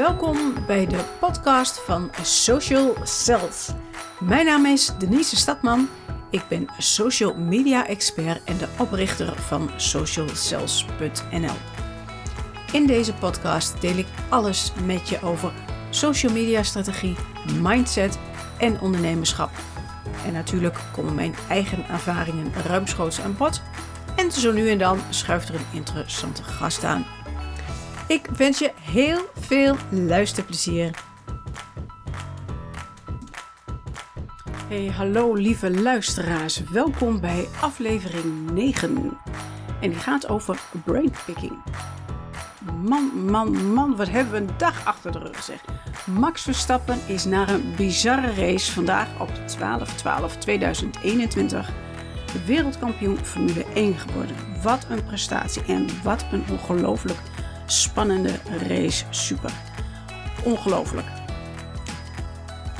Welkom bij de podcast van Social Cells. Mijn naam is Denise Stadman. Ik ben social media expert en de oprichter van socialcells.nl. In deze podcast deel ik alles met je over social media strategie, mindset en ondernemerschap. En natuurlijk komen mijn eigen ervaringen ruimschoots aan bod. En zo nu en dan schuift er een interessante gast aan. Ik wens je heel veel luisterplezier. Hey, hallo lieve luisteraars. Welkom bij aflevering 9. En die gaat over brainpicking. Man, man, man, wat hebben we een dag achter de rug zeg. Max Verstappen is na een bizarre race vandaag op 12-12-2021 wereldkampioen Formule 1 geworden. Wat een prestatie en wat een ongelooflijk spannende race. Super. Ongelooflijk.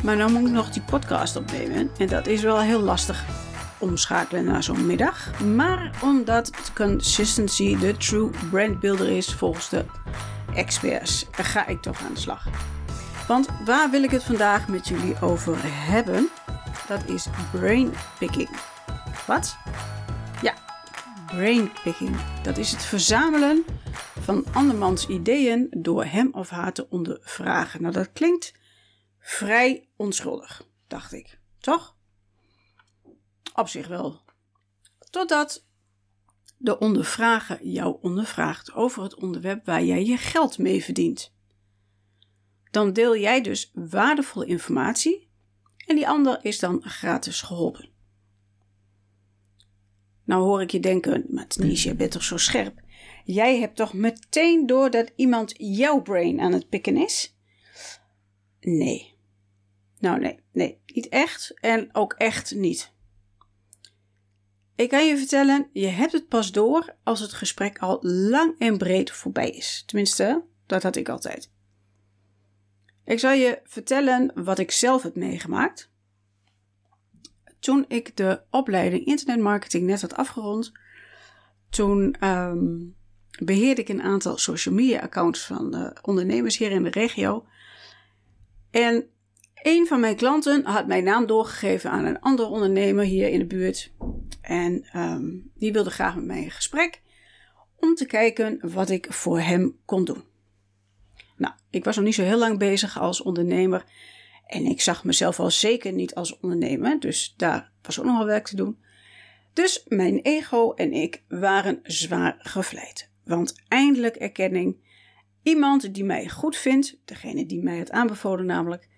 Maar dan moet ik nog die podcast opnemen. En dat is wel heel lastig omschakelen naar zo'n middag. Maar omdat consistency de true brand builder is volgens de experts, ga ik toch aan de slag. Want waar wil ik het vandaag met jullie over hebben? Dat is brain picking. Wat? Ja, brain picking. Dat is het verzamelen andermans ideeën door hem of haar te ondervragen. Nou, dat klinkt vrij onschuldig, dacht ik. Toch? Op zich wel. Totdat de ondervrager jou ondervraagt over het onderwerp waar jij je geld mee verdient. Dan deel jij dus waardevolle informatie en die ander is dan gratis geholpen. Nou hoor ik je denken, maar Denise, je bent toch zo scherp? Jij hebt toch meteen door dat iemand jouw brain aan het pikken is? Nee. Nou, nee, nee, niet echt en ook echt niet. Ik kan je vertellen, je hebt het pas door als het gesprek al lang en breed voorbij is. Tenminste, dat had ik altijd. Ik zal je vertellen wat ik zelf heb meegemaakt. Toen ik de opleiding internetmarketing net had afgerond, toen um, beheerde ik een aantal social media accounts van ondernemers hier in de regio. En een van mijn klanten had mijn naam doorgegeven aan een andere ondernemer hier in de buurt. En um, die wilde graag met mij in gesprek om te kijken wat ik voor hem kon doen. Nou, ik was nog niet zo heel lang bezig als ondernemer. En ik zag mezelf al zeker niet als ondernemer. Dus daar was ook nog wel werk te doen. Dus mijn ego en ik waren zwaar gevleid. Want eindelijk erkenning. Iemand die mij goed vindt, degene die mij had aanbevolen namelijk.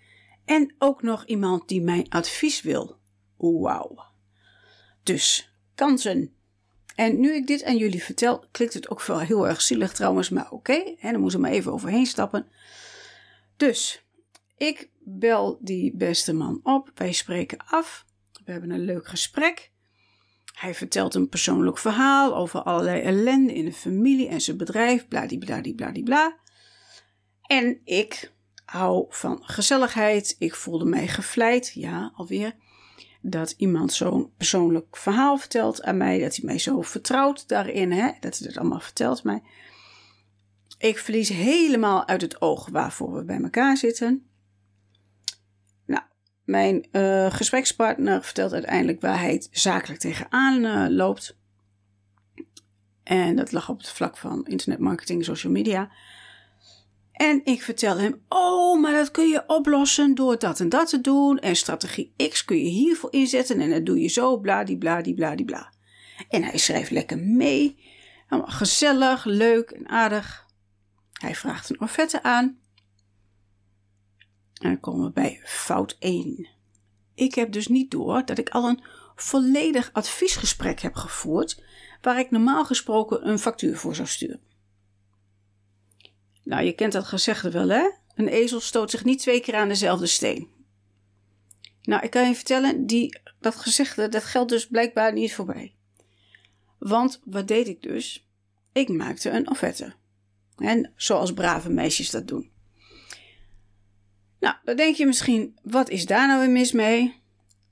En ook nog iemand die mijn advies wil. Wauw. Dus, kansen. En nu ik dit aan jullie vertel, klinkt het ook wel heel erg zielig trouwens, maar oké. Okay, dan moeten we maar even overheen stappen. Dus, ik bel die beste man op. Wij spreken af. We hebben een leuk gesprek. Hij vertelt een persoonlijk verhaal over allerlei ellende in de familie en zijn bedrijf, bladibladibladibla. En ik hou van gezelligheid. Ik voelde mij gevleid, ja, alweer. Dat iemand zo'n persoonlijk verhaal vertelt aan mij, dat hij mij zo vertrouwt daarin, hè, dat hij dat allemaal vertelt mij. Ik verlies helemaal uit het oog waarvoor we bij elkaar zitten. Mijn uh, gesprekspartner vertelt uiteindelijk waar hij zakelijk tegenaan uh, loopt. En dat lag op het vlak van internetmarketing, social media. En ik vertel hem: Oh, maar dat kun je oplossen door dat en dat te doen. En strategie X kun je hiervoor inzetten. En dat doe je zo, bladibladibladibla. En hij schrijft lekker mee. Gezellig, leuk en aardig. Hij vraagt een offerte aan. En dan komen we bij fout 1. Ik heb dus niet door dat ik al een volledig adviesgesprek heb gevoerd, waar ik normaal gesproken een factuur voor zou sturen. Nou, je kent dat gezegde wel, hè? Een ezel stoot zich niet twee keer aan dezelfde steen. Nou, ik kan je vertellen, die, dat gezegde, dat geldt dus blijkbaar niet voor mij. Want wat deed ik dus? Ik maakte een offerte. En zoals brave meisjes dat doen. Nou, dan denk je misschien, wat is daar nou weer mis mee?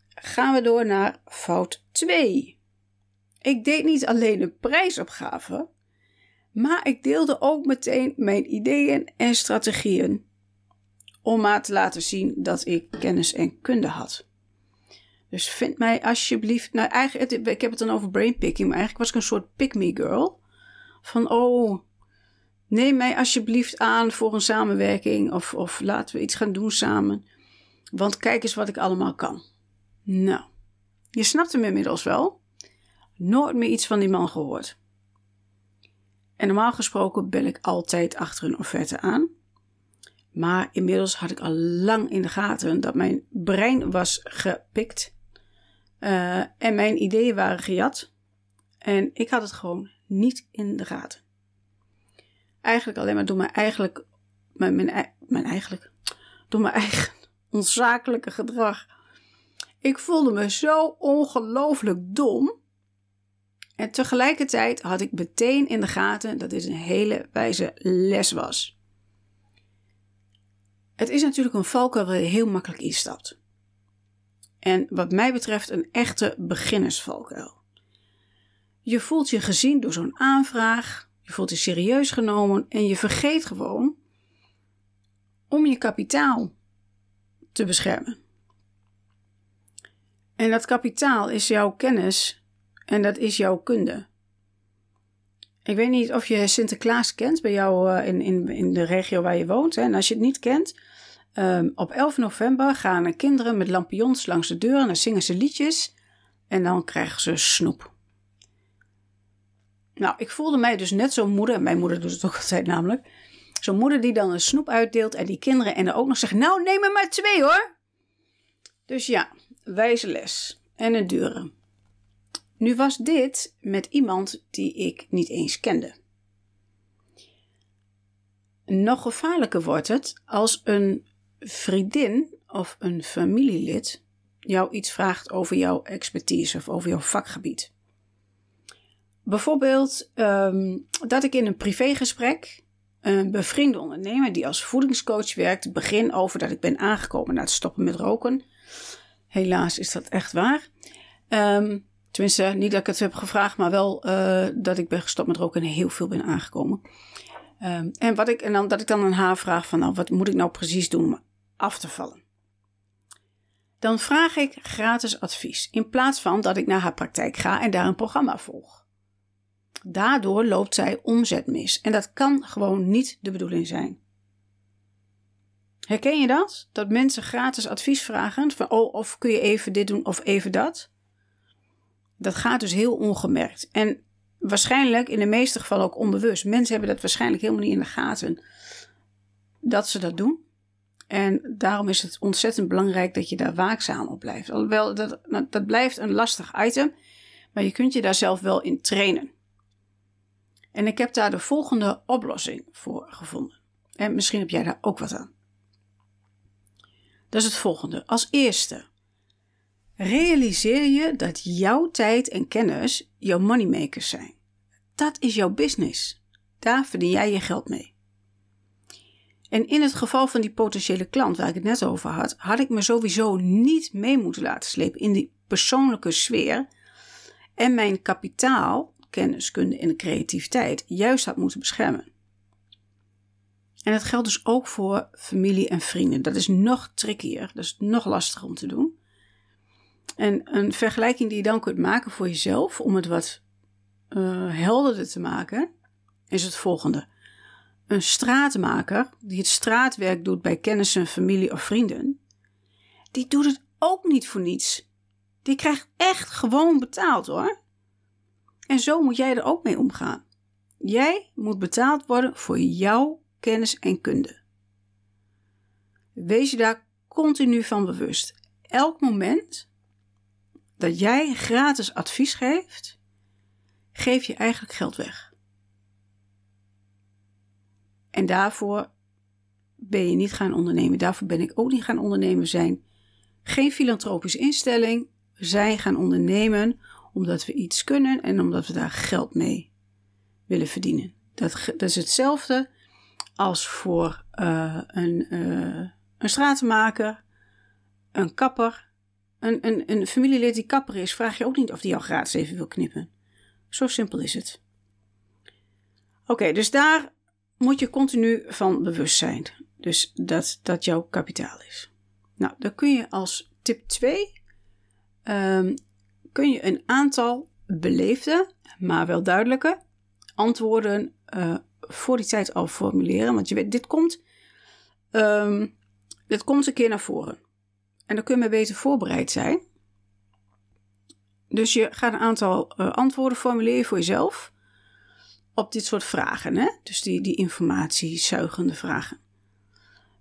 Gaan we door naar fout 2. Ik deed niet alleen de prijsopgave, maar ik deelde ook meteen mijn ideeën en strategieën om maar te laten zien dat ik kennis en kunde had. Dus vind mij alsjeblieft. Nou, eigenlijk, ik heb het dan over brainpicking, maar eigenlijk was ik een soort pick me girl. Van oh, neem mij alsjeblieft aan voor een samenwerking. Of, of laten we iets gaan doen samen. Want kijk eens wat ik allemaal kan. Nou, je snapt hem inmiddels wel. Nooit meer iets van die man gehoord. En normaal gesproken bel ik altijd achter een offerte aan. Maar inmiddels had ik al lang in de gaten dat mijn brein was gepikt. Uh, en mijn ideeën waren gejat. En ik had het gewoon niet in de gaten. Eigenlijk alleen maar door mijn eigenlijk, mijn, mijn, mijn eigenlijk, door mijn eigen onzakelijke gedrag. Ik voelde me zo ongelooflijk dom. En tegelijkertijd had ik meteen in de gaten dat dit een hele wijze les was. Het is natuurlijk een valkuil waar je heel makkelijk instapt. En wat mij betreft een echte beginnersvalkuil. Je voelt je gezien door zo'n aanvraag, je voelt je serieus genomen en je vergeet gewoon om je kapitaal te beschermen. En dat kapitaal is jouw kennis en dat is jouw kunde. Ik weet niet of je Sinterklaas kent bij jou uh, in, in, in de regio waar je woont. Hè? En als je het niet kent, um, op 11 november gaan kinderen met lampions langs de deur en dan zingen ze liedjes en dan krijgen ze snoep. Nou, ik voelde mij dus net zo'n moeder, mijn moeder doet het ook altijd namelijk, zo'n moeder die dan een snoep uitdeelt en die kinderen en er ook nog zeggen, nou neem er maar twee hoor. Dus ja, wijze les en een dure. Nu was dit met iemand die ik niet eens kende. Nog gevaarlijker wordt het als een vriendin of een familielid jou iets vraagt over jouw expertise of over jouw vakgebied. Bijvoorbeeld um, dat ik in een privégesprek een bevriende ondernemer die als voedingscoach werkt begin over dat ik ben aangekomen na het stoppen met roken. Helaas is dat echt waar. Um, tenminste, niet dat ik het heb gevraagd, maar wel uh, dat ik ben gestopt met roken en heel veel ben aangekomen. Um, en, wat ik, en dan, dat ik dan aan haar vraag van, nou, wat moet ik nou precies doen om af te vallen? Dan vraag ik gratis advies, in plaats van dat ik naar haar praktijk ga en daar een programma volg. Daardoor loopt zij omzet mis. En dat kan gewoon niet de bedoeling zijn. Herken je dat? Dat mensen gratis advies vragen van oh, of kun je even dit doen of even dat? Dat gaat dus heel ongemerkt. En waarschijnlijk in de meeste gevallen ook onbewust. Mensen hebben dat waarschijnlijk helemaal niet in de gaten dat ze dat doen. En daarom is het ontzettend belangrijk dat je daar waakzaam op blijft. Alhoewel, dat, dat blijft een lastig item, maar je kunt je daar zelf wel in trainen. En ik heb daar de volgende oplossing voor gevonden. En misschien heb jij daar ook wat aan. Dat is het volgende. Als eerste, realiseer je dat jouw tijd en kennis jouw moneymakers zijn. Dat is jouw business. Daar verdien jij je geld mee. En in het geval van die potentiële klant waar ik het net over had, had ik me sowieso niet mee moeten laten slepen in die persoonlijke sfeer en mijn kapitaal kenniskunde en de creativiteit juist had moeten beschermen. En dat geldt dus ook voor familie en vrienden. Dat is nog trickier, dat is nog lastiger om te doen. En een vergelijking die je dan kunt maken voor jezelf, om het wat uh, helderder te maken, is het volgende. Een straatmaker die het straatwerk doet bij kennissen, familie of vrienden, die doet het ook niet voor niets. Die krijgt echt gewoon betaald hoor. En zo moet jij er ook mee omgaan. Jij moet betaald worden voor jouw kennis en kunde. Wees je daar continu van bewust. Elk moment dat jij gratis advies geeft, geef je eigenlijk geld weg. En daarvoor ben je niet gaan ondernemen. Daarvoor ben ik ook niet gaan ondernemen. zijn geen filantropische instelling. We zijn gaan ondernemen omdat we iets kunnen en omdat we daar geld mee willen verdienen. Dat, dat is hetzelfde als voor uh, een, uh, een stratenmaker, een kapper. Een, een, een familielid die kapper is, vraag je ook niet of die jou gratis even wil knippen. Zo simpel is het. Oké, dus daar moet je continu van bewust zijn. Dus dat dat jouw kapitaal is. Nou, dan kun je als tip 2 um, kun je een aantal beleefde, maar wel duidelijke antwoorden uh, voor die tijd al formuleren. Want je weet, dit komt, um, dit komt een keer naar voren. En dan kun je maar beter voorbereid zijn. Dus je gaat een aantal uh, antwoorden formuleren voor jezelf op dit soort vragen. Hè? Dus die, die informatiezuigende vragen.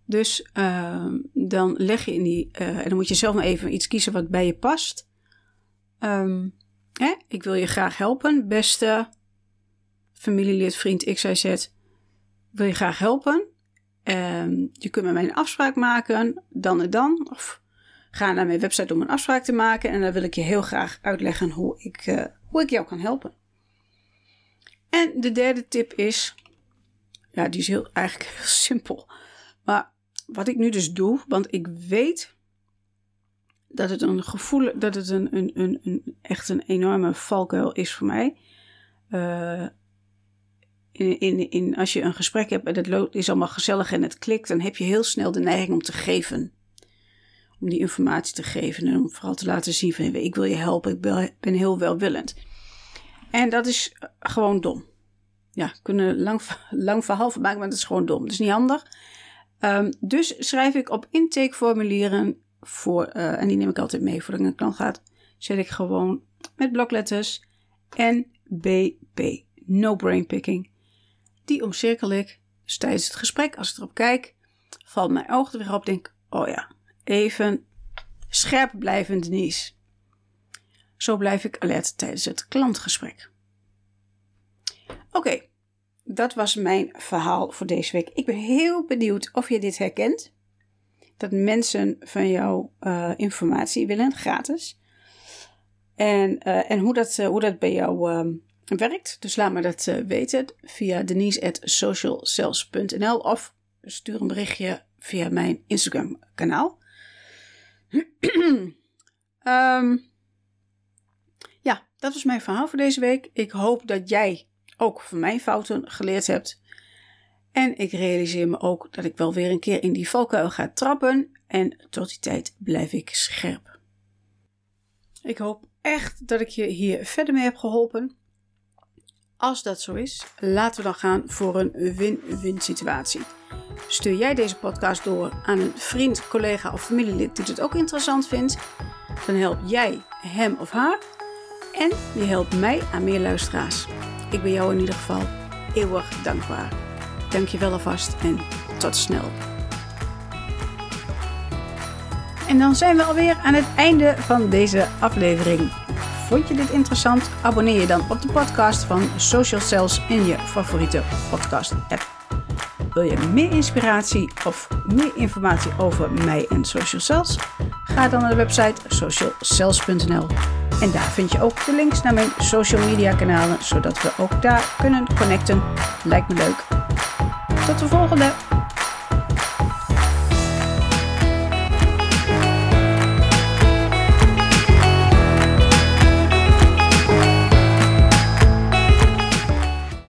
Dus uh, dan leg je in die, uh, en dan moet je zelf maar even iets kiezen wat bij je past. Um, hè? Ik wil je graag helpen, beste familielid, vriend XYZ. Wil je graag helpen? Um, je kunt met mij een afspraak maken, dan en dan. Of ga naar mijn website om een afspraak te maken. En dan wil ik je heel graag uitleggen hoe ik, uh, hoe ik jou kan helpen. En de derde tip is, ja, die is heel, eigenlijk heel simpel. Maar wat ik nu dus doe, want ik weet dat het een gevoel, dat het een, een, een, een echt een enorme valkuil is voor mij. Uh, in, in, in, als je een gesprek hebt en het is allemaal gezellig en het klikt, dan heb je heel snel de neiging om te geven. Om die informatie te geven en om vooral te laten zien van ik wil je helpen, ik ben heel welwillend. En dat is gewoon dom. Ja, kunnen lang, lang verhaal maken, maar dat is gewoon dom. Dat is niet handig. Um, dus schrijf ik op intakeformulieren voor, uh, en die neem ik altijd mee voordat ik de klant ga, zet ik gewoon met blokletters NBP, no brain picking. Die omcirkel ik. Dus tijdens het gesprek, als ik erop kijk, valt mijn oog er weer op. Denk, oh ja, even scherp blijven, Denise. Zo blijf ik alert tijdens het klantgesprek. Oké, dat was mijn verhaal voor deze week. Ik ben heel benieuwd of je dit herkent. Dat mensen van jou uh, informatie willen, gratis. En, uh, en hoe, dat, uh, hoe dat bij jou werkt. Dus laat me dat weten via denise.socialcells.nl of stuur een berichtje via mijn Instagram kanaal. um, ja, dat was mijn verhaal voor deze week. Ik hoop dat jij ook van mijn fouten geleerd hebt. En ik realiseer me ook dat ik wel weer een keer in die valkuil ga trappen. En tot die tijd blijf ik scherp. Ik hoop echt dat ik je hier verder mee heb geholpen. Als dat zo is, laten we dan gaan voor een win-win situatie. Stuur jij deze podcast door aan een vriend, collega of familielid die het ook interessant vindt, dan help jij hem of haar en je helpt mij aan meer luisteraars. Ik ben jou in ieder geval eeuwig dankbaar. Dank je wel alvast en tot snel. En dan zijn we alweer aan het einde van deze aflevering. Vond je dit interessant? Abonneer je dan op de podcast van Social Cells in je favoriete podcast app. Wil je meer inspiratie of meer informatie over mij en Social Cells? Ga dan naar de website socialcells.nl en daar vind je ook de links naar mijn social media kanalen, zodat we ook daar kunnen connecten. Lijkt me leuk. Tot de volgende!